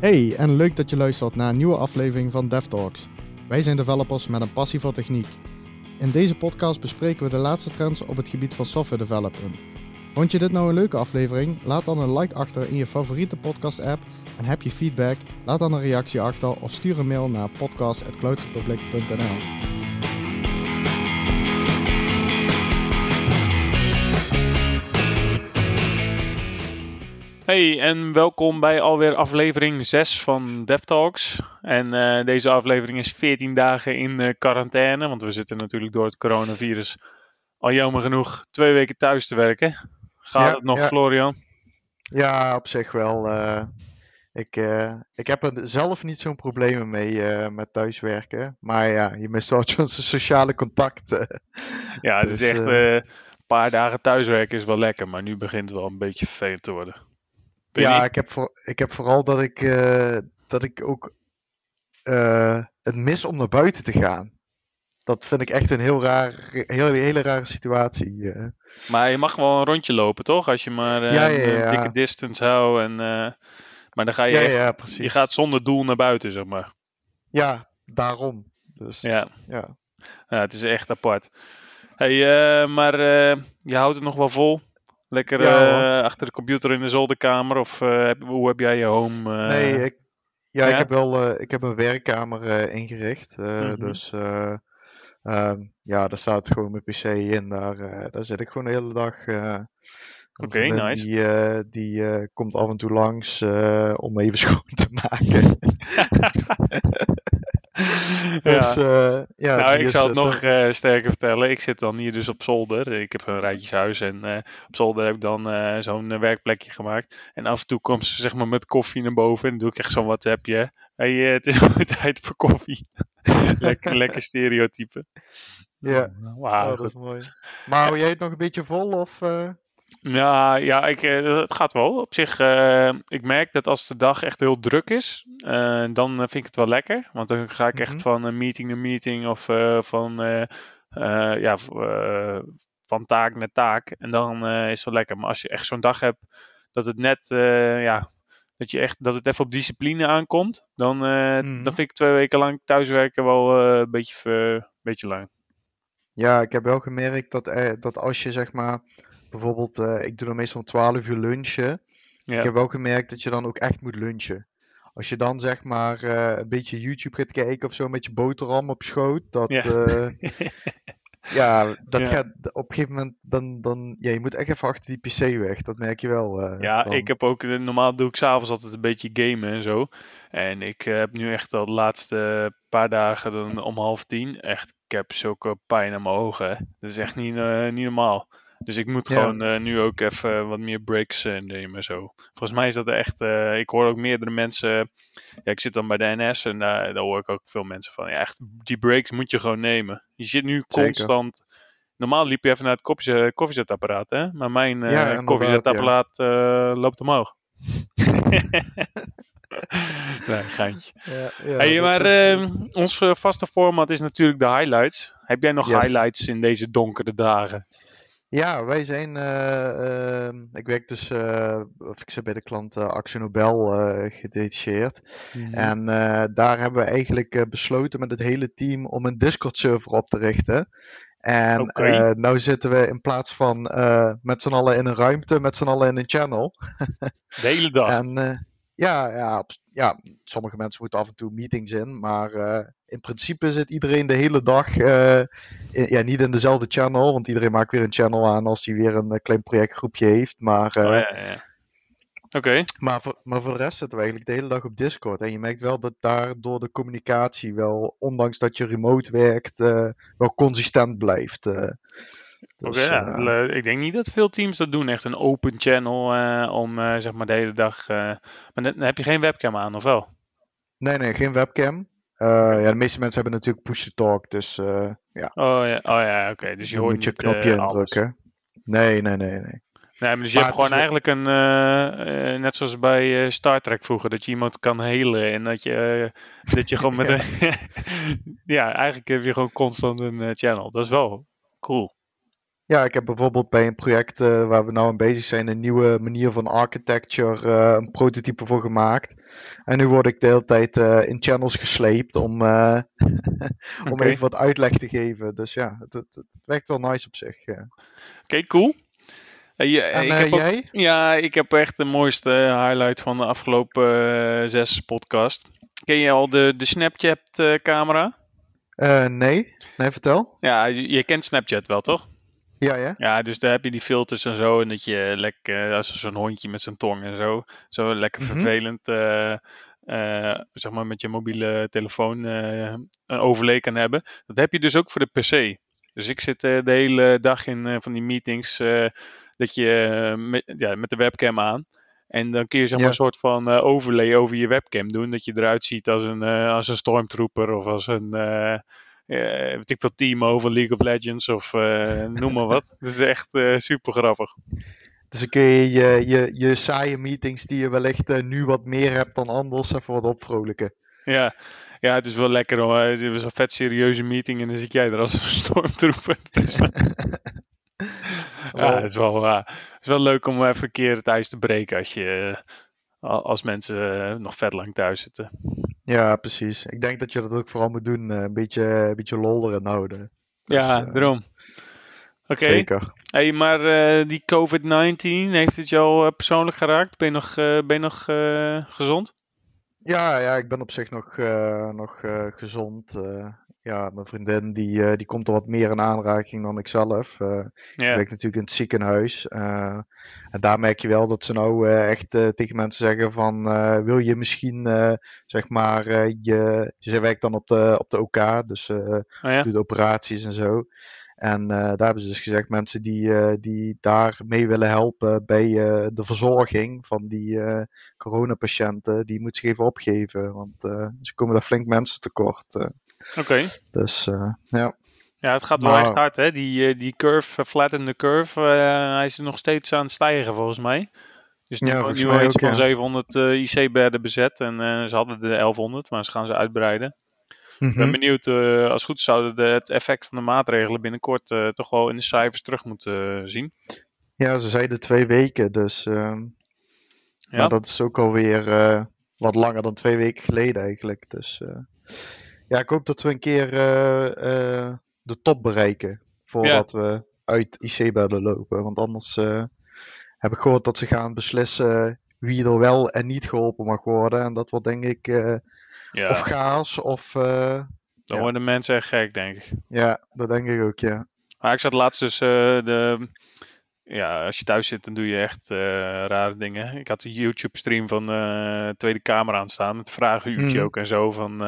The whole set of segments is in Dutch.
Hey, en leuk dat je luistert naar een nieuwe aflevering van DevTalks. Wij zijn developers met een passie voor techniek. In deze podcast bespreken we de laatste trends op het gebied van software development. Vond je dit nou een leuke aflevering? Laat dan een like achter in je favoriete podcast-app. En heb je feedback? Laat dan een reactie achter of stuur een mail naar podcast.cloudrepublic.nl. Hey en welkom bij alweer aflevering 6 van DevTalks. En uh, deze aflevering is 14 dagen in uh, quarantaine, want we zitten natuurlijk door het coronavirus al jammer genoeg twee weken thuis te werken. Gaat Ja, het nog, ja. Florian? Ja, op zich wel. eh, ik, eh, ik heb er zelf niet zo'n problemen mee eh, met thuiswerken. Maar ja, je mist wel zo'n sociale contacten. Ja, het is Dus, echt eh, eh, een paar dagen thuiswerken is wel lekker, maar nu begint het wel een beetje vervelend te worden. Vind ja, ik heb, voor, ik heb vooral dat ik, eh, dat ik ook eh, het mis om naar buiten te gaan. Dat vind ik echt een heel raar, heel, hele rare situatie. eh. Maar je mag wel een rondje lopen, toch? Als je maar Ja, ja, een dikke distance houdt. En, maar dan ga je, echt- je gaat zonder doel naar buiten, zeg maar. Ja, daarom. Dus ja. Ja. Het is echt apart. Hey, maar je houdt het nog wel vol? Lekker Ja, eh, achter de computer in de zolderkamer? Of eh, hoe heb jij je home? eh, Nee, ik, ja, ja? ik heb wel ik heb een werkkamer ingericht. Mhm. Dus eh, ehm, ja, daar staat gewoon mijn PC in. Daar, daar zit ik gewoon de hele dag. Oké, vriendin nice. Die, die komt af en toe langs eh, om even schoon te maken. dus eh, ja, nou, ik zal het eh, nog toch- eh, sterker vertellen. Ik zit dan hier dus op zolder. Ik heb een rijtjeshuis en op zolder heb ik dan zo'n werkplekje gemaakt. En af en toe komt ze zeg maar met koffie naar boven en dan doe ik echt zo'n WhatsAppje. Hey, eh, het is alweer tijd voor koffie. lekker, lekker stereotype. Ja, Wauw, oh, dat is mooi. Maar hou jij het nog een beetje vol? Of? Ja, ja ik, eh, het gaat wel. Op zich, eh, ik merk dat als de dag echt heel druk is, eh, dan eh, vind ik het wel lekker. Want dan ga ik echt Mhm. van een meeting naar meeting of eh, van, eh, eh, ja, eh, van taak naar taak. En dan eh, is het wel lekker. Maar als je echt zo'n dag hebt dat het net, eh, ja, dat, je echt, dat het even op discipline aankomt, dan, eh, Mhm. dan vind ik twee weken lang thuiswerken wel eh, een beetje, ver- beetje lang. Ja, ik heb wel gemerkt dat, eh, dat als je zeg maar, bijvoorbeeld, eh, ik doe dan meestal om 12 uur lunchen. Ja. Ik heb wel gemerkt dat je dan ook echt moet lunchen. Als je dan zeg maar eh, een beetje YouTube gaat kijken of zo met je boterham op schoot, dat Ja. ja, ja dat Ja. gaat op een gegeven moment dan, dan ja, je moet echt even achter die PC weg. Dat merk je wel. eh, Ja, dan. ik heb ook, eh, normaal doe ik s'avonds altijd een beetje gamen en zo. En ik eh, heb nu echt al de laatste paar dagen dan om half tien, echt, ik heb zulke pijn aan mijn ogen. hè. Dat is echt niet, eh, niet normaal. Dus ik moet Ja. gewoon eh, nu ook even wat meer breaks eh, nemen en zo. Volgens mij is dat echt, eh, ik hoor ook meerdere mensen, ja, ik zit dan bij de NS en daar daar hoor ik ook veel mensen van, ja, echt, die breaks moet je gewoon nemen. Je zit nu Zeker. constant, normaal liep je even naar het koffiezet- koffiezetapparaat, hè? Maar mijn Ja, koffiezetapparaat loopt omhoog. nee, geintje. Ja, ja, hey, maar is, eh, ehm, ons vaste format is natuurlijk de highlights. Heb jij nog Yes. highlights in deze donkere dagen? Ja, wij zijn. eh, ehm, ik werk dus. eh, of ik zit bij de klant eh Axel Nobel gedetacheerd. En eh, daar hebben we eigenlijk besloten met het hele team om een Discord-server op te richten. En eh, nou zitten we in plaats van met z'n allen in een ruimte, met z'n allen in een channel. De hele dag. En ja, ja, ja, sommige mensen moeten af en toe meetings in, maar eh, in principe zit iedereen de hele dag, eh, in- ja, niet in dezelfde channel, want iedereen maakt weer een channel aan als hij weer een eh, klein projectgroepje heeft. Maar, Oh, ja, ja. Oké, maar, voor, maar voor de rest zitten we eigenlijk de hele dag op Discord. En je merkt wel dat daardoor de communicatie wel, ondanks dat je remote werkt, wel consistent blijft. Oké, Dus, ja, eh, ik denk niet dat veel teams dat doen. Echt een open channel eh, om eh, zeg maar de hele dag. maar dan heb je geen webcam aan, of wel? nee, nee, geen webcam. Ja, de meeste mensen hebben natuurlijk push-to-talk, dus eh, ja, Oh ja, oh, ja oké. Dus je dan hoort moet je niet, knopje indrukken. Nee, nee, nee, nee. Nee, maar dus je Maar hebt gewoon eigenlijk een, net zoals bij Star Trek vroeger, dat je iemand kan helen en dat je, dat je gewoon met een, ja, eigenlijk heb je gewoon constant een channel. Dat is wel cool. Ja, ik heb bijvoorbeeld bij een project uh, waar we nou aan bezig zijn, een nieuwe manier van architecture, uh, een prototype voor gemaakt. En nu word ik de hele tijd uh, in channels gesleept om, om even wat uitleg te geven. Dus ja, het, het, het werkt wel nice op zich. Oké, okay, cool. Je, en ik heb jij? Ook, ja, ik heb echt de mooiste highlight van de afgelopen zes podcast. Ken je al de, de Snapchat-camera? nee, nee, vertel. Ja, je, je kent Snapchat wel, toch? Ja, ja. Ja, dus daar heb je die filters en zo. En dat je lekker, als zo'n hondje met zijn tong en zo, zo lekker Mhm. vervelend, eh, eh, zeg maar met je mobiele telefoon eh, een overlay kan hebben. Dat heb je dus ook voor de PC. Dus ik zit eh, de hele dag in eh, van die meetings, eh, dat je eh, met, ja, met de webcam aan. En dan kun je zeg maar Ja. een soort van eh, overlay over je webcam doen. Dat je eruit ziet als een, eh, als een stormtrooper of als een, eh eh, weet ik veel, Teamo van League of Legends of eh, noem maar wat. Dat is echt super grappig. Dus dan kun je je, je je saaie meetings die je wellicht eh, nu wat meer hebt dan anders even wat opvrolijken. Ja. ja, het is wel lekker hoor. Het was een vet serieuze meeting en dan zit jij er als een stormtrooper. Het is wel- ja, het is wel, het is wel leuk om even een keer het ijs te breken als, je, eh, als mensen eh, nog vet lang thuis zitten. Ja, precies. Ik denk dat je dat ook vooral moet doen. eh, een, beetje, een beetje lol erin houden. Dus, ja, eh, daarom. Oké, Zeker. hey, maar die COVID-19, heeft het jou persoonlijk geraakt? Ben je nog, ben je nog gezond? Ja, ja, ik ben op zich nog, nog gezond. Ja, mijn vriendin die, eh, die komt er wat meer in aanraking dan ik zelf. Eh, Ik werk natuurlijk in het ziekenhuis. eh, en daar merk je wel dat ze nou eh, echt tegen mensen zeggen van... wil je misschien, zeg maar, je... Ze werkt dan op de, op de OK, dus oh, ja? doet operaties en zo. En daar hebben ze dus gezegd, mensen die, eh, die daar mee willen helpen bij de verzorging van die coronapatiënten, die moeten zich even opgeven. Want ze komen daar flink mensen tekort. Eh. oké. dus eh, ja. Ja, het gaat wel Maar- echt hard, hè? Die, eh, die curve, uh, flatten curve, eh, hij is nog steeds aan het stijgen volgens mij. Dus nu, Ja, volgens nu van ja. 700 eh, IC-bedden bezet en eh, ze hadden de 1100, maar ze gaan ze uitbreiden. Ik ben Mhm. benieuwd, eh, als het goed zouden de, het effect van de maatregelen binnenkort eh, toch wel in de cijfers terug moeten eh, zien. Ja, ze zeiden twee weken, dus ehm, Ja, maar dat is ook alweer eh wat langer dan twee weken geleden eigenlijk. Dus eh, ja, ik hoop dat we een keer eh, eh, de top bereiken voordat we uit IC-bedden lopen. Want anders eh, heb ik gehoord dat ze gaan beslissen wie er wel en niet geholpen mag worden. En dat wordt denk ik ja. of chaos of... dan ja. worden mensen echt gek, denk ik. ja, dat denk ik ook, ja. Maar ik zat laatst dus de. Ja, als je thuis zit, dan doe je echt rare dingen. Ik had een YouTube-stream van eh Tweede Kamer aanstaan. Met vragenuurtje Mhm. ook en zo. Van,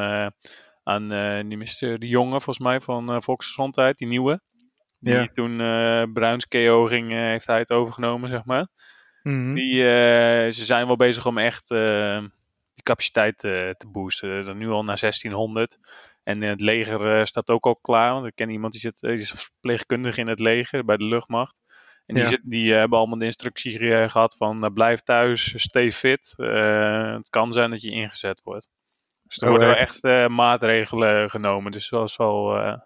aan eh die minister De Jonge, volgens mij, van eh, Volksgezondheid, die nieuwe. Die Ja. toen eh Bruins KO ging, heeft hij het overgenomen, zeg maar. Mhm. Die, ze zijn wel bezig om echt die capaciteit te boosten. Dan nu al naar 1600. En in het leger staat ook al klaar. Want ik ken iemand die, zit, die is verpleegkundige in het leger bij de luchtmacht. En die, Ja. die hebben allemaal de instructies eh, gehad van blijf thuis, stay fit. Het kan zijn dat je ingezet wordt. Dus er worden wel echt? echt eh, maatregelen genomen. Dus dat is wel, eh,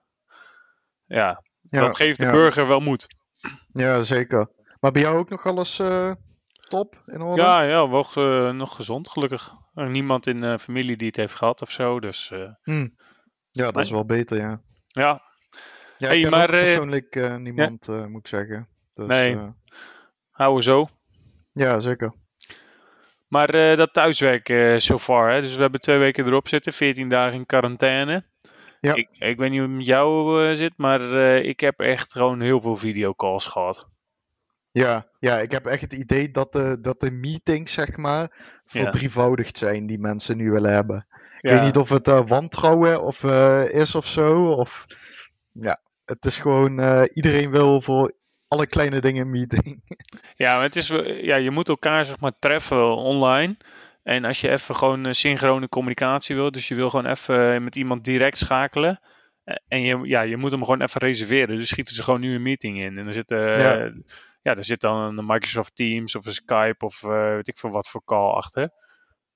ja, Ja, dat geeft de ja. burger wel moed. Ja, zeker. Maar bij jou ook nog alles eh, top in orde? Ja, ja wel nog gezond, gelukkig. Er niemand in de familie die het heeft gehad of zo. Dus eh, Hm. Ja, dat is wel beter, ja. ja, Ja, ik ken maar, persoonlijk niemand, moet ik zeggen. Dus, Nee. eh, houden zo. ja, zeker. Maar eh, dat thuiswerken eh so far, hè? dus we hebben twee weken erop zitten, 14 dagen in quarantaine. Ja. Ik, ik weet niet hoe het met jou eh, zit, maar ik heb echt gewoon heel veel videocalls gehad. Ja, ja, ik heb echt het idee dat de, dat de meetings, zeg maar, verdrievoudigd zijn die mensen nu willen hebben. Ik weet niet of het wantrouwen of, is of zo. Of, ja, het is gewoon, iedereen wil voor alle kleine dingen meeting. Ja, maar het is, ja, je moet elkaar zeg maar treffen online. En als je even gewoon eh, synchrone communicatie wil, dus je wil gewoon even eh, met iemand direct schakelen. eh, En je, ja, je moet hem gewoon even reserveren. Dus schieten ze gewoon nu een meeting in. En dan zit, Ja. ja. er zit dan een Microsoft Teams of een Skype of eh, weet ik veel wat voor call achter.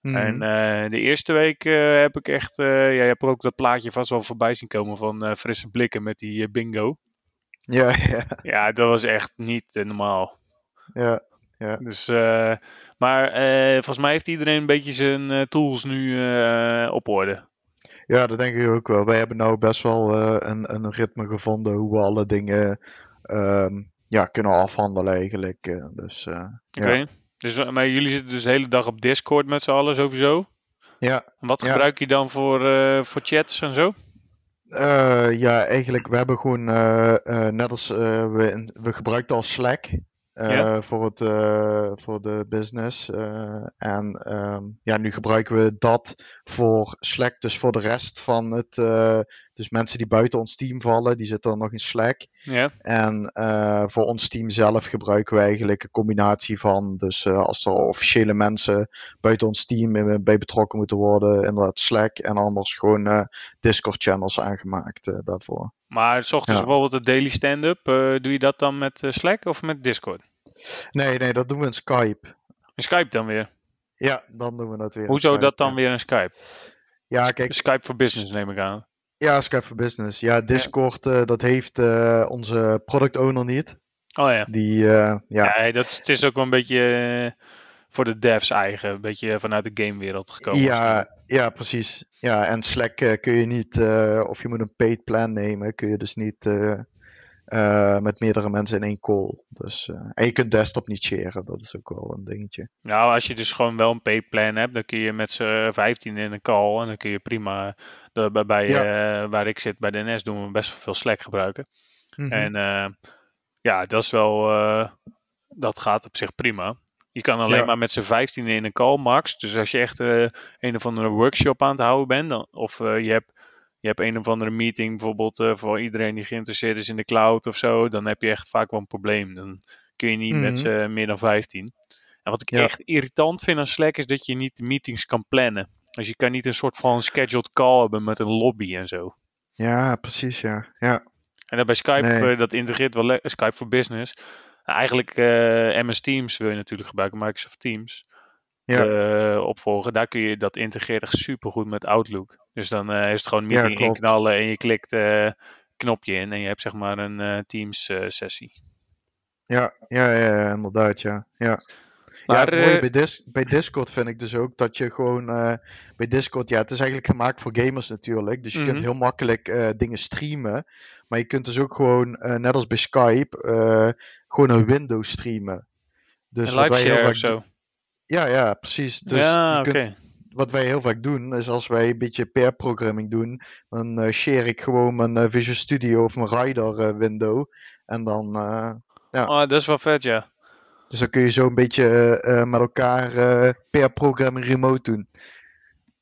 Mhm. En de eerste week heb ik echt, ja, je hebt ook dat plaatje vast wel voorbij zien komen van frisse blikken met die bingo. Ja, ja, Ja, dat was echt niet eh, normaal. ja. Dus, eh, maar eh, volgens mij heeft iedereen een beetje zijn tools nu op orde. Ja, dat denk ik ook wel. Wij hebben nou best wel een, een ritme gevonden hoe we alle dingen ehm, ja, kunnen afhandelen eigenlijk. dus Oké. ja. Dus, maar jullie zitten dus de hele dag op Discord met z'n allen sowieso. Ja, En wat Ja. gebruik je dan voor, voor chats en zo? Eh, ja, eigenlijk, we hebben gewoon, eh, eh, net als we, we gebruikten al Slack Ja. voor, het, eh, voor de business. eh, en ehm, ja, nu gebruiken we dat voor Slack, dus voor de rest van het, eh, dus mensen die buiten ons team vallen, die zitten dan nog in Slack. Ja. En eh, voor ons team zelf gebruiken we eigenlijk een combinatie van, dus eh, als er officiële mensen buiten ons team eh, bij betrokken moeten worden, inderdaad Slack en anders gewoon eh, Discord channels aangemaakt eh, daarvoor. Maar s ochtends Ja. bijvoorbeeld de daily stand-up, eh, doe je dat dan met eh, Slack of met Discord? Nee, nee, dat doen we in Skype. In Skype dan weer? Ja, dan doen we dat weer. Hoezo Skype, dat dan ja. weer in Skype? Ja, kijk, Skype voor business neem ik aan. ja, Skype for Business. Ja, Discord, eh, dat heeft onze product owner niet. Oh ja. Die, ja, Ja, dat, het is ook wel een beetje voor de devs eigen. Een beetje vanuit de gamewereld gekomen. Ja, ja, precies. Ja, en Slack eh, kun je niet, eh, of je moet een paid plan nemen, kun je dus niet eh, met meerdere mensen in één call. Dus, en je kunt desktop niet sharen, dat is ook wel een dingetje. Nou, als je dus gewoon wel een pay plan hebt, dan kun je met z'n 15 in een call en dan kun je prima. De, bij, bij, eh, waar ik zit bij de NS doen we best wel veel Slack gebruiken. Mhm. En ja, dat is wel. dat gaat op zich prima. Je kan alleen Ja. maar met z'n 15 in een call max. Dus als je echt eh, een of andere workshop aan het houden bent, dan, of eh, je hebt. Je hebt een of andere meeting bijvoorbeeld eh, voor iedereen die geïnteresseerd is in de cloud of zo. Dan heb je echt vaak wel een probleem. Dan kun je niet Mhm. met z'n meer dan 15. En wat ik Ja. echt irritant vind aan Slack is dat je niet de meetings kan plannen. Dus je kan niet een soort van scheduled call hebben met een lobby en zo. Ja, precies, ja. ja. En dan bij Skype, Nee. dat integreert wel Skype voor Business. Nou, eigenlijk eh, MS Teams wil je natuurlijk gebruiken, Microsoft Teams. Ja. eh, opvolgen. Daar kun je dat integreert echt super goed met Outlook. Dus dan eh, is het gewoon Ja, meeting klopt. inknallen en je klikt eh knopje in en je hebt zeg maar een Teams sessie. Ja, ja, ja, ja, inderdaad, ja. ja. Maar, ja, het mooie bij, Dis bij Discord vind ik dus ook dat je gewoon bij Discord, ja, het is eigenlijk gemaakt voor gamers natuurlijk. Dus je kunt Mhm. heel makkelijk dingen streamen. Maar je kunt dus ook gewoon, net als bij Skype, gewoon een window streamen. Dus wat wij heel vaak of zo. Ja, ja, precies. Dus ja, je kunt, wat wij heel vaak doen, is als wij een beetje pair programming doen, dan eh, share ik gewoon mijn eh, Visual Studio of mijn Rider eh, window. En dan, ja. Oh, dat is wel vet, ja. dus dan kun je zo een beetje met elkaar pair programming remote doen.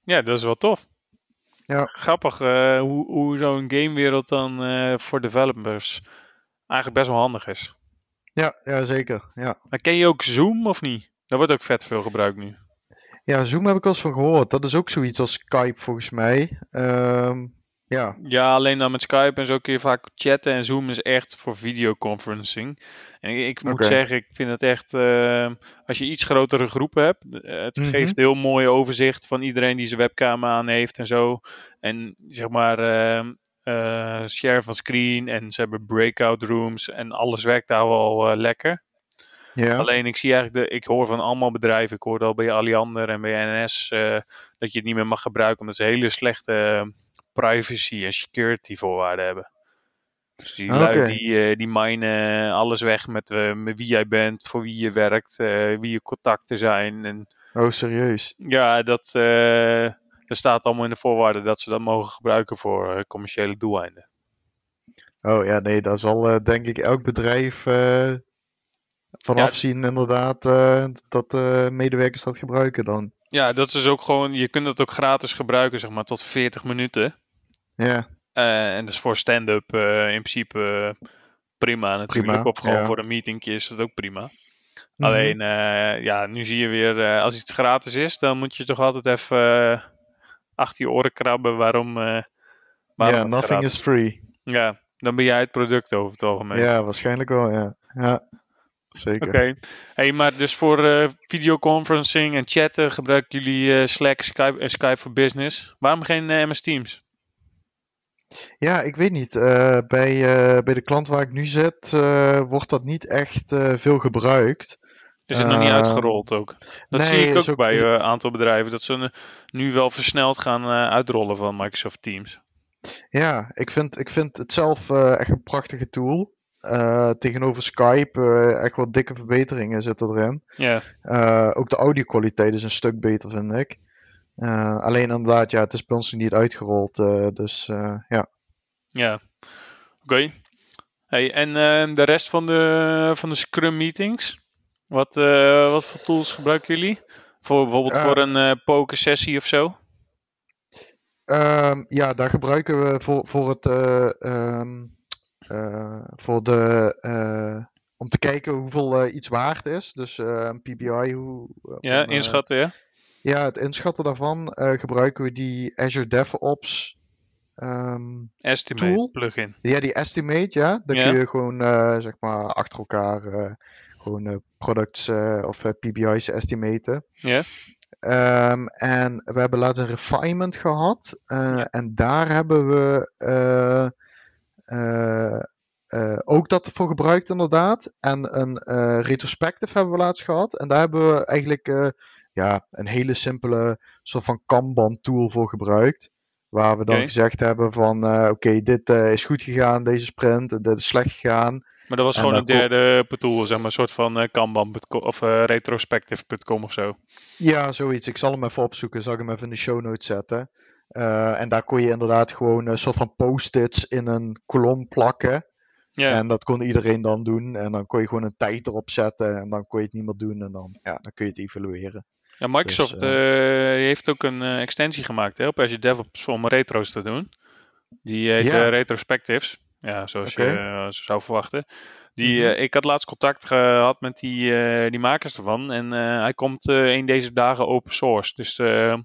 Ja, dat is wel tof. Ja. Grappig hoe, hoe zo'n gamewereld dan voor developers eigenlijk best wel handig is. Ja, ja, zeker. Ja. Maar ken je ook Zoom of niet? Dat wordt ook vet veel gebruikt nu. ja, Zoom heb ik wel eens van gehoord. Dat is ook zoiets als Skype volgens mij. Ehm, ja, Ja, alleen dan met Skype en zo kun je vaak chatten. En Zoom is echt voor videoconferencing. En ik, ik moet zeggen, ik vind het echt... eh, als je iets grotere groepen hebt... eh, het Mhm. geeft heel mooi overzicht van iedereen die zijn webcam aan heeft en zo. En zeg maar... ehm, eh, share van screen en ze hebben breakout rooms en alles werkt daar wel eh, lekker. Alleen ik zie eigenlijk, de, ik hoor van allemaal bedrijven, ik hoorde al bij Alliander en bij NS, eh, dat je het niet meer mag gebruiken omdat ze hele slechte privacy en security voorwaarden hebben. Dus die, Ah, lui, oké. die, die minen alles weg met, met wie jij bent, voor wie je werkt, wie je contacten zijn. En Oh, serieus. ja, dat, dat staat allemaal in de voorwaarden dat ze dat mogen gebruiken voor eh, commerciële doeleinden. Oh ja, nee, daar zal eh, denk ik elk bedrijf eh vanaf zien inderdaad dat eh, medewerkers dat gebruiken dan. Ja, dat is dus ook gewoon, je kunt het ook gratis gebruiken, zeg maar, tot 40 minuten. Ja, Eh, en dus voor stand-up in principe prima natuurlijk. Prima, of gewoon ja. voor een meetingje is dat ook prima. Mhm. Alleen, ja, nu zie je weer, als iets gratis is, dan moet je toch altijd even achter je oren krabben waarom. eh waarom ja, nothing is free. Ja, dan ben jij het product over het algemeen. Ja, waarschijnlijk wel, ja. Ja, zeker. Oké. Hey, maar dus voor eh, videoconferencing en chatten gebruiken jullie eh, Slack, Skype en Skype for Business. Waarom geen MS Teams? Ja, ik weet niet. Bij, bij de klant waar ik nu zit, wordt dat niet echt veel gebruikt. Is het nog niet uitgerold ook? Dat nee, zie ik ook, ook bij een aantal bedrijven, dat ze nu wel versneld gaan uitrollen van Microsoft Teams. Ja, ik vind, ik vind het zelf echt een prachtige tool. tegenover Skype echt wel dikke verbeteringen zitten erin. Ja. ook de audio-kwaliteit is een stuk beter, vind ik. Uh, alleen inderdaad, ja, het is bij ons niet uitgerold. Uh, dus uh, ja. Ja, oké. Okay. Hey, en de rest van de, van de Scrum meetings? Wat, wat voor tools gebruiken jullie? Voor bijvoorbeeld voor een poker sessie of zo? Um, ja, daar gebruiken we voor, voor het um, voor de om te kijken hoeveel iets waard is. Dus een PBI. Hoe, ja, inschatten, ja. Ja, het inschatten daarvan gebruiken we die Azure DevOps um, Estimate tool. plugin. Ja, die Estimate, ja. Dan kun je gewoon zeg maar achter elkaar gewoon products of PBI's estimaten. Ja. Um, en we hebben laatst een refinement gehad. Ja. En daar hebben we ook dat voor gebruikt inderdaad. En een retrospective hebben we laatst gehad. En daar hebben we eigenlijk ja, een hele simpele soort van Kanban tool voor gebruikt. Waar we dan gezegd hebben van oké, dit is goed gegaan, deze sprint, dit is slecht gegaan. Maar dat was gewoon een derde tool, zeg maar, een soort van uh, Kanban of retrospective.com of zo. Ja, zoiets. Ik zal hem even opzoeken, zal ik hem even in de show notes zetten. en daar kon je inderdaad gewoon een soort van post-its in een kolom plakken. Ja. En dat kon iedereen dan doen. En dan kon je gewoon een tijd erop zetten. En dan kon je het niet meer doen. En dan, ja, dan kun je het evalueren. Ja, Microsoft dus, uh, heeft ook een uh, extensie gemaakt hè, op Azure DevOps om retro's te doen. Die heet. Retrospectives. Ja, zoals okay. je zou verwachten. Die, mm -hmm. ik had laatst contact gehad met die, die makers ervan. En hij komt een deze dagen open source. Dus oh.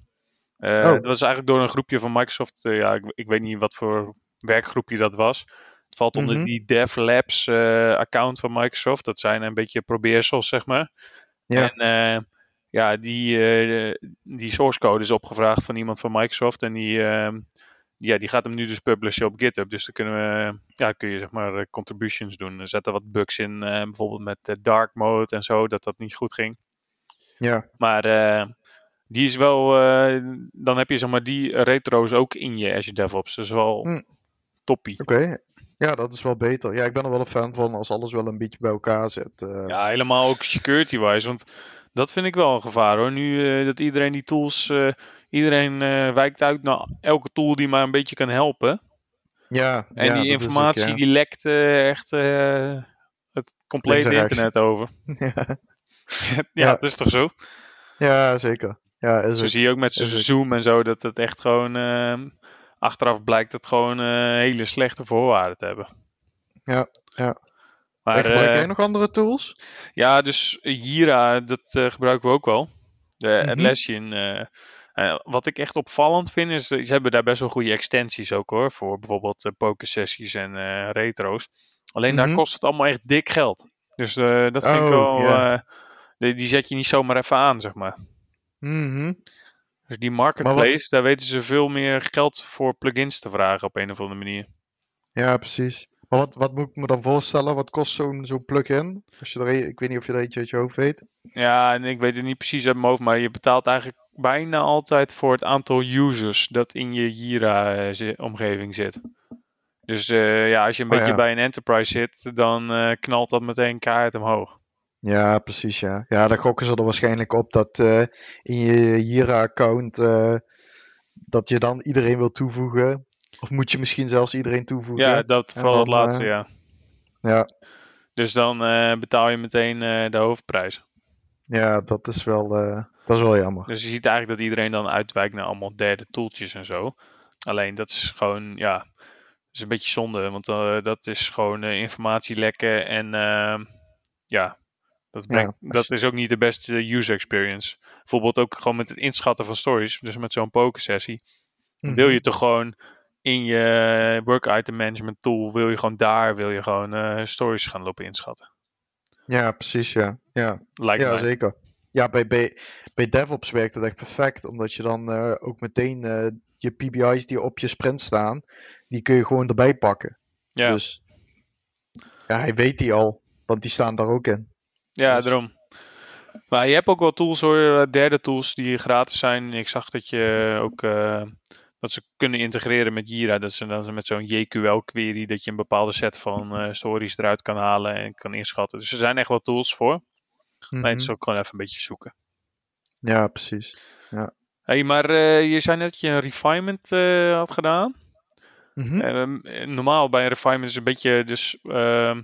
dat was eigenlijk door een groepje van Microsoft. ja, ik, ik, weet niet wat voor werkgroepje dat was. Het valt onder mm -hmm. die DevLabs account van Microsoft. Dat zijn een beetje probeersels, zeg maar. Ja. En ja, die, die source code is opgevraagd van iemand van Microsoft. En die, uh, ja, die gaat hem nu dus publishen op GitHub. Dus dan kunnen we, ja, kun je zeg maar eh, contributions doen. Er zetten wat bugs in, uh, bijvoorbeeld met dark mode en zo, dat dat niet goed ging. Ja. Maar die is wel, dan heb je zeg maar die retro's ook in je Azure DevOps. Dat is wel mm. toppie. Oké, Ja, dat is wel beter. Ja, ik ben er wel een fan van als alles wel een beetje bij elkaar zit. Ja, helemaal ook security-wise. Want dat vind ik wel een gevaar hoor. Nu uh, dat iedereen die tools, uh, iedereen uh, wijkt uit naar elke tool die maar een beetje kan helpen. Ja, en ja, die informatie ja. die lekt echt het complete internet over. ja, ja, dat is toch zo? Ja, zeker. Ja, is zo zie je ook met Zoom en zo dat het echt gewoon achteraf blijkt het gewoon hele slechte voorwaarden te hebben. Ja, ja. Maar, gebruik jij uh, nog andere tools? Ja, dus Jira, dat uh, gebruiken we ook wel. De mm -hmm. Atlassian. Uh, wat ik echt opvallend vind, is ze hebben daar best wel goede extensies ook hoor. Voor bijvoorbeeld pokersessies en retro's. Alleen mm -hmm. daar mhm. kost het allemaal echt dik geld. Dus dat vind oh, ik wel. Yeah. Die, die, zet je niet zomaar even aan, zeg maar. Mm -hmm. Dus die marketplace, daar weten ze veel meer geld voor plugins te vragen op een of andere manier. Ja, precies. Maar wat, wat moet ik me dan voorstellen? Wat kost zo'n zo'n plugin? Als je er, ik weet niet of je er eentje uit je hoofd weet. Ja, en ik weet het niet precies uit mijn hoofd, maar je betaalt eigenlijk bijna altijd voor het aantal users dat in je Jira-omgeving zit. Dus uh, ja, als je een oh, beetje ja. bij een enterprise zit, dan uh, knalt dat meteen kaart omhoog. Ja, precies ja. Ja, daar gokken ze er waarschijnlijk op dat uh, in je Jira-account dat je dan iedereen wil toevoegen. Of moet je misschien zelfs iedereen toevoegen? Ja, dat vooral het laatste, ja. Ja. Dus dan betaal je meteen de hoofdprijs. Ja, dat is, wel, dat is wel jammer. Dus je ziet eigenlijk dat iedereen dan uitwijkt naar allemaal derde toeltjes en zo. Alleen dat is gewoon, ja, dat is een beetje zonde. Want dat is gewoon informatie lekken en ehm, ja, dat, brengt, ja, dat is ook niet de beste user experience. Bijvoorbeeld ook gewoon met het inschatten van stories, dus met zo'n pokersessie. Mm -hmm. Wil je toch gewoon in je work item management tool wil je gewoon daar wil je gewoon uh, stories gaan lopen inschatten. Ja, precies, ja. Ja, Lijkt ja zeker. Ja, bij, bij, bij DevOps werkt het echt perfect, omdat je dan eh, ook meteen eh, je PBI's die op je sprint staan, die kun je gewoon erbij pakken. Ja. Dus ja, hij weet die al, want die staan daar ook in. Ja, Dus- daarom. Maar je hebt ook wel tools hoor, eh, derde tools die gratis zijn. Ik zag dat je ook dat ze kunnen integreren met Jira. Dat ze dan met zo'n JQL query dat je een bepaalde set van stories eruit kan halen en kan inschatten. Dus er zijn echt wel tools voor. Maar het is Mhm. ook gewoon even een beetje zoeken. Ja, precies. Hey, maar eh, je zei net dat je een refinement eh, had gedaan. Mhm. Ehm, normaal bij een refinement is een beetje dus ehm,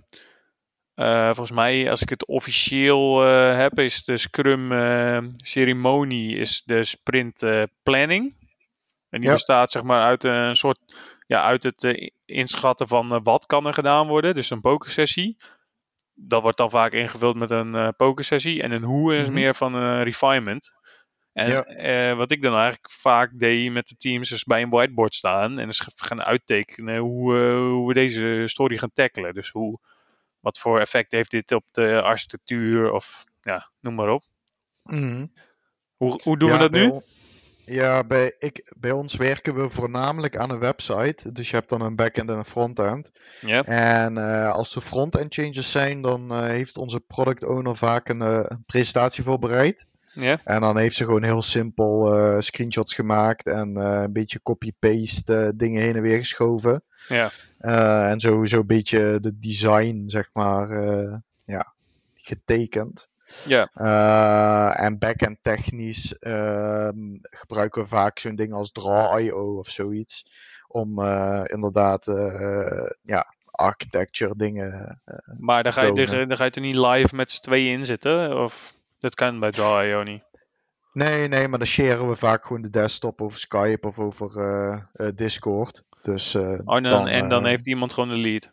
eh, volgens mij als ik het officieel heb is de Scrum eh, ceremonie is de sprint planning en die Ja. bestaat zeg maar uit een soort ja uit het inschatten van wat kan er gedaan worden dus een pokersessie dat wordt dan vaak ingevuld met een eh pokersessie en een hoe is Mhm. meer van een refinement en Ja. eh, wat ik dan eigenlijk vaak deed met de teams is bij een whiteboard staan en dus gaan uittekenen hoe, eh, hoe we deze story gaan tackelen. Dus hoe, wat voor effect heeft dit op de architectuur of ja, noem maar op. Mhm. Hoe, hoe doen we dat nu? Ja, bij, ik, bij ons werken we voornamelijk aan een website. Dus je hebt dan een backend en een frontend. Ja, En eh, als er front-end changes zijn, dan eh, heeft onze product owner vaak een, eh, presentatie voorbereid. ja, En dan heeft ze gewoon heel simpel screenshots gemaakt en een beetje copy-paste dingen heen en weer geschoven. ja, en sowieso een beetje de design, zeg maar, ja, getekend. Ja, Eh, en backend technisch ehm, gebruiken we vaak zo'n ding als Draw.io of zoiets. Om eh, inderdaad eh, ja, architecture dingen. maar dan ga, je, dan ga je er niet live met z'n tweeën in zitten? Of dat kan bij Draw.io niet? Nee, nee, maar dan sharen we vaak gewoon de desktop over Skype of over Discord. Dus, Oh, en dan, en dan heeft iemand gewoon de lead.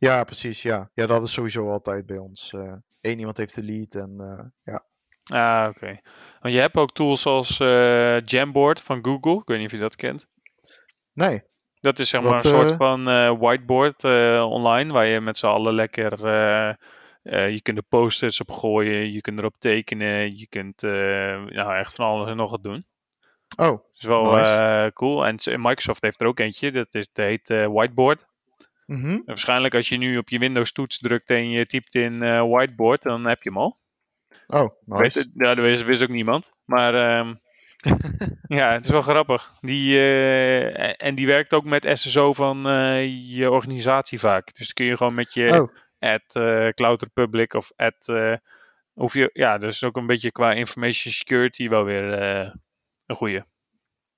Ja, precies, ja. Ja, dat is sowieso altijd bij ons. eh Eén iemand heeft de lead en eh, ja. Ah, oké. Want je hebt ook tools als eh, Jamboard van Google. Ik weet niet of je dat kent. Nee, Dat is zeg maar een soort eh? van eh, whiteboard eh, online, waar je met z'n allen lekker. eh, eh, je kunt er posters op gooien, je kunt erop tekenen, je kunt eh, nou, echt van alles en nog wat doen. oh, Dat is wel Nice. eh, cool. En Microsoft heeft er ook eentje, dat, is, dat heet eh, Whiteboard. En waarschijnlijk als je nu op je Windows toets drukt en je typt in eh, Whiteboard, dan heb je hem al. oh, Weet nice. het, ja, dat wist, wist ook niemand. Maar ehm, ja, het is wel grappig. Die, eh, en die werkt ook met SSO van eh, je organisatie vaak. Dus dan kun je gewoon met je Oh, at Cloud Republic of at... hoef je, ja, dus ook een beetje qua information security wel weer een goede.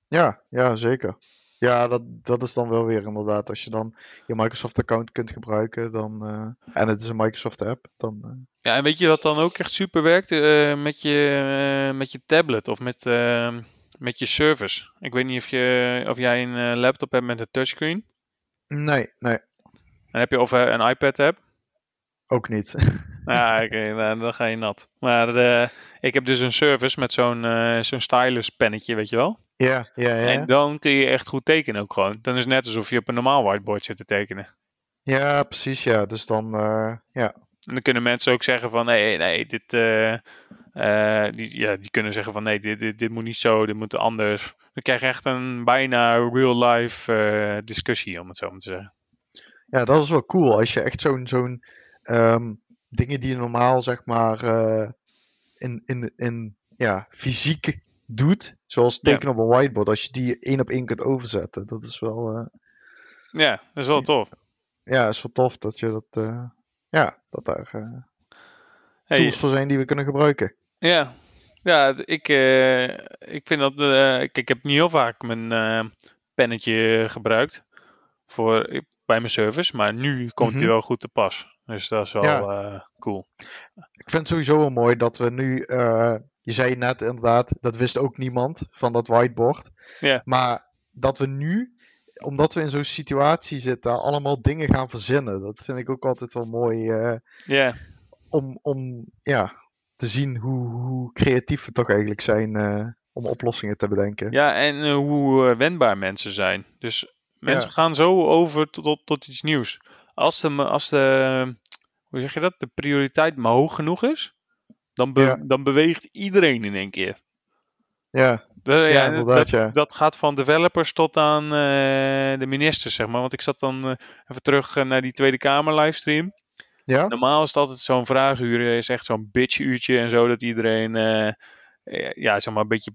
ja, ja, zeker. Ja, dat, dat is dan wel weer inderdaad. Als je dan je Microsoft-account kunt gebruiken, dan, eh, en het is een Microsoft-app, dan... eh, Ja, en weet je wat dan ook echt super werkt? Eh, met, je, met je tablet of met, eh, met je service. Ik weet niet of, je, of jij een laptop hebt met een touchscreen. Nee, nee, Dan heb je of een iPad hebt. ook niet. Ja, oké, nou, dan ga je nat. Maar eh, ik heb dus een service met zo'n eh, zo'n stylus pennetje, weet je wel. ja, ja, ja. En dan kun je echt goed tekenen ook gewoon. Dan is het net alsof je op een normaal whiteboard zit te tekenen. Ja, precies, ja. Dus dan, eh, ja. En dan kunnen mensen ook zeggen van, nee, nee, dit... eh, eh, die, ja, die kunnen zeggen van, nee, dit, dit, dit moet niet zo, dit moet anders. Dan krijg je echt een bijna real-life discussie, om het zo maar te zeggen. Ja, dat is wel cool. Als je echt zo'n, zo'n ehm, dingen die je normaal, zeg maar, eh, in, in, in, ja, fysiek doet, zoals Ja. tekenen op een whiteboard, als je die één op één kunt overzetten, dat is wel, eh, Ja, dat is wel tof. ja, is wel tof dat je dat, eh, ja, dat daar Hey, tools voor zijn die we kunnen gebruiken. Ja, ja ik, ik vind dat. ik, ik heb niet heel vaak mijn pennetje gebruikt voor, bij mijn service, maar nu komt Mhm. die wel goed te pas. Dus dat is wel Ja. eh, cool. Ik vind het sowieso wel mooi dat we nu, eh, je zei net inderdaad, dat wist ook niemand van dat whiteboard. Ja. Maar dat we nu, omdat we in zo'n situatie zitten, allemaal dingen gaan verzinnen. Dat vind ik ook altijd wel mooi Ja, om, om ja, te zien hoe, hoe creatief we toch eigenlijk zijn om oplossingen te bedenken. ja en hoe wendbaar mensen zijn. Dus mensen gaan zo over tot, tot, tot iets nieuws. Als de, als de, hoe zeg je dat, de prioriteit maar hoog genoeg is, dan, be- Ja. dan beweegt iedereen in één keer. Ja, De- ja, inderdaad, dat, ja. dat gaat van developers tot aan eh, de ministers, zeg maar. Want ik zat dan eh, even terug eh, naar die Tweede Kamer livestream. ja, Normaal is het altijd zo'n vraaguur, is echt zo'n bitch-uurtje en zo, dat iedereen ja, zeg maar een beetje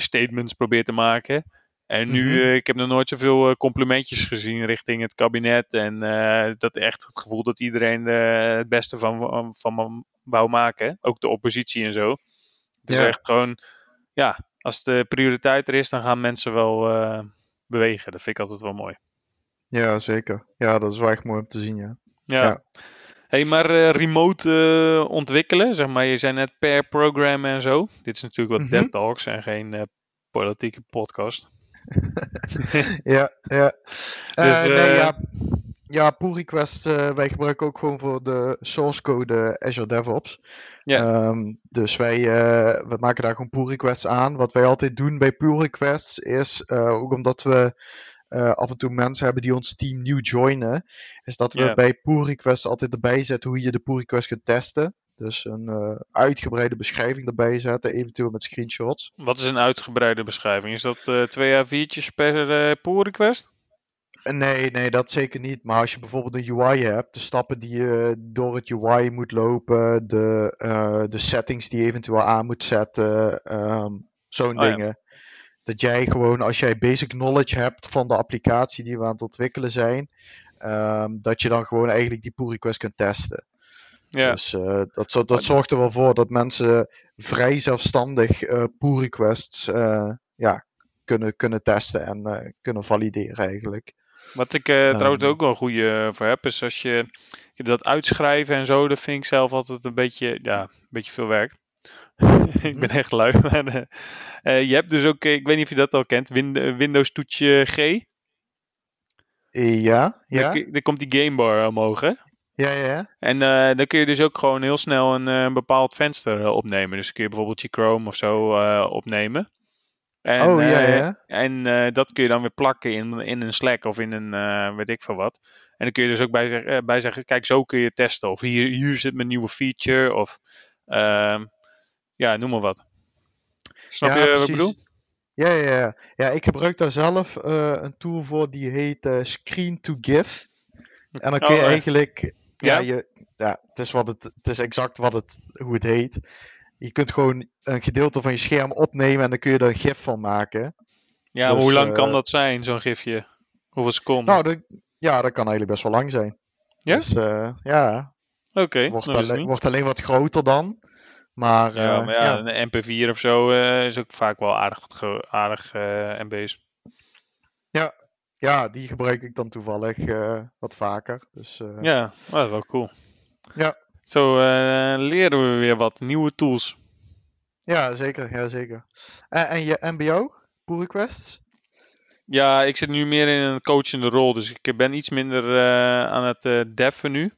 statements probeert te maken. En nu, Mhm. eh, ik heb nog nooit zoveel eh, complimentjes gezien richting het kabinet. En eh, dat echt het gevoel dat iedereen het beste van, van, wou maken. Ook de oppositie en zo. Het is Ja. echt gewoon, ja, als de prioriteit er is, dan gaan mensen wel bewegen. Dat vind ik altijd wel mooi. ja, zeker. Ja, dat is wel echt mooi om te zien, ja. Ja. Ja. Hey, maar remote ontwikkelen, zeg maar, je zei net per program en zo. Dit is natuurlijk wat Mhm. Dev Talks en geen politieke podcast. Ja, ja. Eh, Dus, nee, eh, ja. Ja, pull request, eh, wij gebruiken ook gewoon voor de source code Azure DevOps. Ja. Ehm, dus wij eh, we maken daar gewoon pull requests aan. Wat wij altijd doen bij pull requests is, eh, ook omdat we eh, af en toe mensen hebben die ons team nieuw joinen, is dat we bij pull requests altijd erbij zetten hoe je de pull request kunt testen. Dus een eh, uitgebreide beschrijving erbij zetten, eventueel met screenshots. Wat is een uitgebreide beschrijving? Is dat eh twee A4'tjes per eh, pull request? Nee, nee, dat zeker niet. Maar als je bijvoorbeeld een UI hebt, de stappen die je door het UI moet lopen, de, de settings die je eventueel aan moet zetten, ehm, zo'n Oh ja. dingen. Dat jij gewoon, als jij basic knowledge hebt van de applicatie die we aan het ontwikkelen zijn, ehm, dat je dan gewoon eigenlijk die pull request kunt testen. Ja, Dus eh, dat, dat zorgt er wel voor dat mensen vrij zelfstandig eh pull requests eh, ja, kunnen, kunnen testen en kunnen valideren eigenlijk. wat ik trouwens Ehm. ook wel een goede voor heb, is als je dat uitschrijven en zo, dat vind ik zelf altijd een beetje, ja, een beetje veel werk. ik ben echt lui. Maar, je hebt dus ook, ik weet niet of je dat al kent, Win- Windows toetsje G. Ja, ja, Dan, dan komt die gamebar omhoog, hè? Ja, ja, ja. En eh, dan kun je dus ook gewoon heel snel een, eh, een bepaald venster eh, opnemen. Dus kun je bijvoorbeeld je Chrome of zo opnemen. En, oh, ja, ja. En dat kun je dan weer plakken in, in een Slack of in een weet ik veel wat. En dan kun je dus ook bij, zeg- bij zeggen, kijk, zo kun je testen. Of hier, hier zit mijn nieuwe feature. Of ehm, ja, noem maar wat. Snap Ja, je wat ik bedoel? Ja, ja, ja. Ja, ik gebruik daar zelf een tool voor die heet Screen to Give. En dan kun je Oh, eigenlijk, ja, je, ja het, is wat het, het is exact wat het, hoe het heet. Je kunt gewoon een gedeelte van je scherm opnemen en dan kun je er een gif van maken. Ja, maar Dus, hoe lang eh, kan dat zijn, zo'n gifje? Hoeveel seconden? Nou, dat, ja, dat kan eigenlijk best wel lang zijn. Ja? Dus eh, ja, Oké, wordt, wordt alleen wat groter dan. Maar, Ja, eh, maar ja, ja. een MP4 of zo eh, is ook vaak wel aardig, aardig eh, MB's. ja, die gebruik ik dan toevallig eh, wat vaker. Dus, eh, Ja, dat is wel cool. Ja. Zo eh, leren we weer wat nieuwe tools. Ja, zeker. Ja, zeker. En, en je MBO? Pull requests? Ja, ik zit nu meer in een coachende rol, dus ik ben iets minder aan het deffen nu.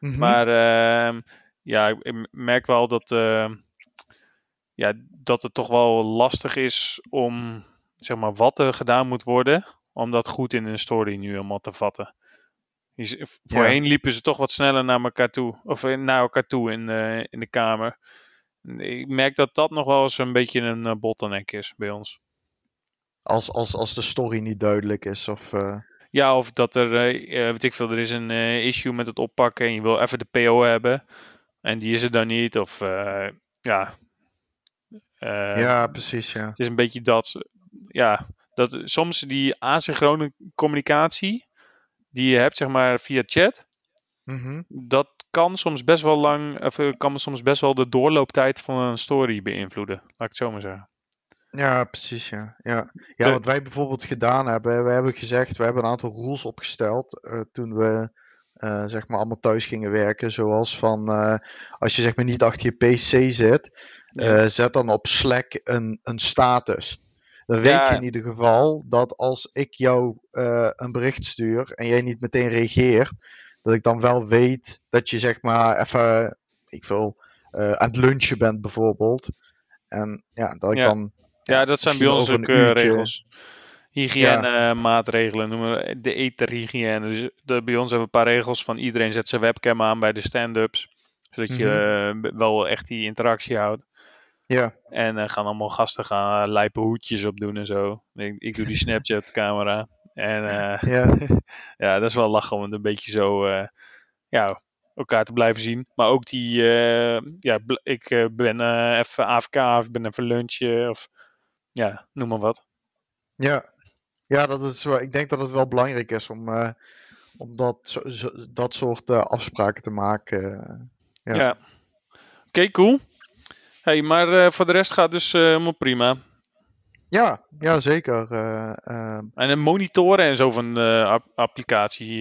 Mhm. Maar ehm, ja, ik- ik merk wel dat, ehm, ja, dat het toch wel lastig is om zeg maar, wat er gedaan moet worden, om dat goed in een story nu helemaal te vatten. Voorheen liepen ze toch wat sneller naar elkaar toe, of eh, naar elkaar toe in, eh, in de kamer. Ik merk dat dat nog wel eens een beetje een eh, bottleneck is bij ons. Als, als, als de story niet duidelijk is. Of, Ja, of dat er, weet ik veel, er is een issue met het oppakken en je wil even de PO hebben. En die is er dan niet. Of ja. Ja, precies. Ja. Het is een beetje dat. Ja, dat soms die asynchrone communicatie die je hebt, zeg maar via chat. Mhm. Dat kan soms best wel lang, of eh, kan soms best wel de doorlooptijd van een story beïnvloeden. Laat ik het zo maar zeggen. ja, precies. Ja. Ja. ja, wat wij bijvoorbeeld gedaan hebben. We hebben gezegd, we hebben een aantal rules opgesteld. eh, toen we eh, zeg maar allemaal thuis gingen werken. Zoals van, als je zeg maar niet achter je PC zit. Zet dan op Slack een, een status. Dan Ja. weet je in ieder geval dat als ik jou eh, een bericht stuur en jij niet meteen reageert, dat ik dan wel weet dat je zeg maar even, ik wil, eh, aan het lunchen bent bijvoorbeeld. En ja, dat ik Ja. dan. Ja, dat zijn bij ons ook een eh, uurtje. regels. Hygiëne maatregelen noemen we de etherhygiëne. Dus de, bij ons hebben we een paar regels van iedereen zet zijn webcam aan bij de stand-ups. Zodat je eh, wel echt die interactie houdt. Ja, En eh, gaan allemaal gasten gaan lijpe hoedjes opdoen en zo. Ik, ik doe die Snapchat camera. En eh, ja, ja, dat is wel lachen om het een beetje zo ja, elkaar te blijven zien. Maar ook die, ja, ik ben even AFK of ik ben even lunchen of ja, noem maar wat. ja. Ja, dat is ik denk dat het wel belangrijk is om, om dat, zo, zo- dat soort afspraken te maken. Ja. Ja. Oké, cool. Hey, maar eh, voor de rest gaat dus eh, helemaal prima. Ja, ja zeker. eh, ehm, En een monitoren en zo van de app- applicatie.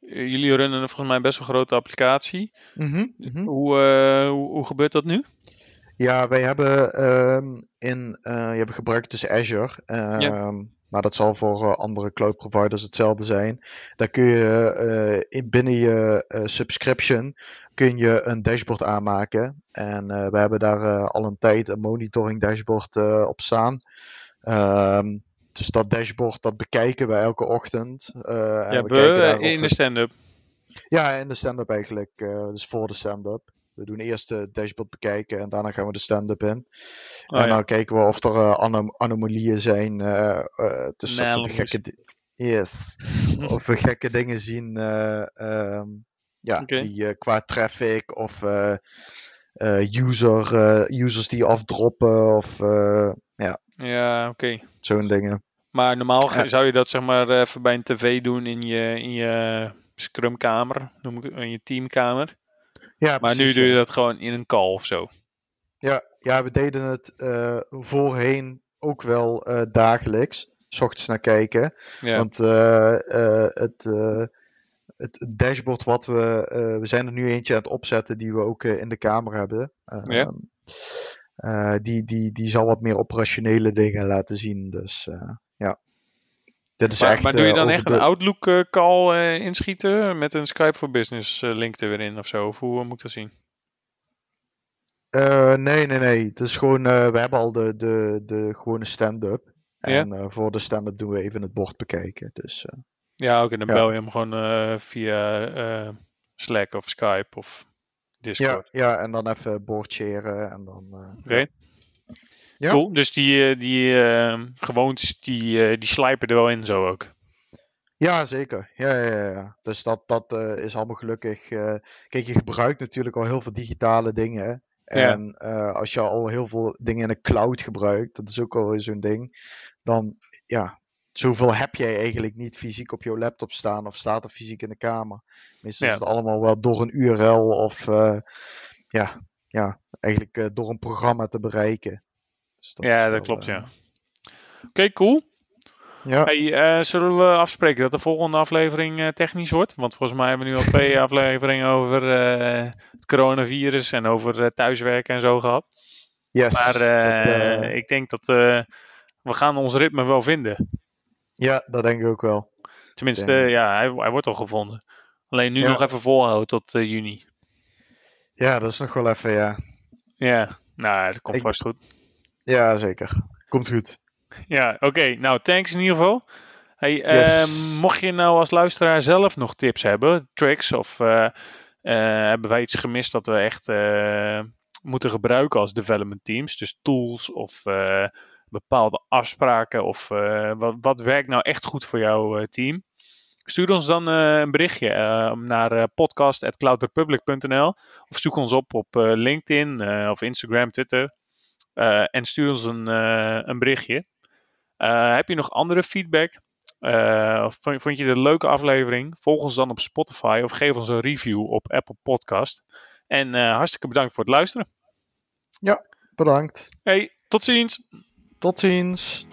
jullie runnen volgens mij best wel een grote applicatie. mhm. Hoe, hoe, hoe gebeurt dat nu? Ja, wij hebben ehm, in, je hebt gebruikt dus Azure. ehm, Maar dat zal voor eh, andere cloud providers hetzelfde zijn. Daar kun je eh, in, binnen je eh, subscription kun je een dashboard aanmaken. En we hebben daar al een tijd een monitoring dashboard op staan. Ehm, dus dat dashboard dat bekijken we elke ochtend. eh, en Ja, we kijken in de stand-up. ja, in de stand-up eigenlijk. dus voor de stand-up. We doen eerst de dashboard bekijken en daarna gaan we de stand-up in. Oh, en ja. dan kijken we of er eh, anom- anomalieën zijn eh, eh, tussen of we gekke, yes. of we gekke dingen zien eh, ehm, ja, die qua traffic of user, users die afdroppen of eh, Ja, oké. zo'n dingen. Maar normaal Ja. zou je dat zeg maar even bij een tv doen in je, in je scrumkamer, noem ik in je teamkamer. Ja, Maar nu doe je dat gewoon in een call of zo. Ja, ja, we deden het eh, voorheen ook wel eh, dagelijks. 's ochtends naar kijken. Ja, Want eh, het, het dashboard wat we... we zijn er nu eentje aan het opzetten die we ook in de kamer hebben. Ja. die, die, die zal wat meer operationele dingen laten zien. Dus ja. Dit is maar, echt... maar doe je eh, dan echt de- een Outlook eh, call eh, inschieten met een Skype for Business link er weer in of zo? Of hoe moet ik dat zien? Nee, nee, nee. Het is gewoon... we hebben al de, de, de gewone stand-up. Ja. En voor de stand-up doen we even het bord bekijken. Dus Ja, oké, dan Ja. bel je hem gewoon via Slack of Skype of ja, Discord. ja, en dan even sharen en dan... Oké. Ja. Cool, dus die, eh, die eh, gewoontes, die, eh, die slijpen er wel in zo ook. Ja, zeker. Ja, ja, ja. Dus dat, dat is allemaal gelukkig. kijk, je gebruikt natuurlijk al heel veel digitale dingen. En als je al heel veel dingen in de cloud gebruikt, dat is ook al zo'n ding. Dan, ja, zoveel heb jij eigenlijk niet fysiek op jouw laptop staan of staat er fysiek in de kamer. Meestal Ja. is het allemaal wel door een URL of, ja, ja, eigenlijk door een programma te bereiken. Dus ja, dat wel, klopt, eh, ja. Oké, cool. Ja, Hey, eh, zullen we afspreken dat de volgende aflevering eh, technisch wordt? Want volgens mij hebben we nu al twee afleveringen over eh, het coronavirus en over eh, thuiswerken en zo gehad. yes. Maar eh, dat, eh, ik denk dat eh, we gaan ons ritme wel vinden. ja, dat denk ik ook wel. Tenminste, eh, ja, hij, hij wordt al gevonden. Alleen nu Ja. nog even volhouden tot eh, juni. Ja, dat is nog wel even, ja. Ja, nou, dat komt Ik- vast goed. Ja, zeker. Komt goed. Ja, oké. Nou, thanks in ieder geval. Hey, Yes. ehm, mocht je nou als luisteraar zelf nog tips hebben, tricks of eh, eh, hebben wij iets gemist dat we echt eh, moeten gebruiken als development teams, dus tools of bepaalde afspraken of wat, wat werkt nou echt goed voor jouw team? Stuur ons dan een berichtje naar podcast.cloudrepublic.nl of zoek ons op op LinkedIn of Instagram, Twitter en stuur ons een, eh, een berichtje. Eh, heb je nog andere feedback? Eh, of vond, vond je dit een leuke aflevering? Volg ons dan op Spotify of geef ons een review op Apple Podcast. En eh, hartstikke bedankt voor het luisteren. Bedankt. Hey, tot ziens! Tot ziens.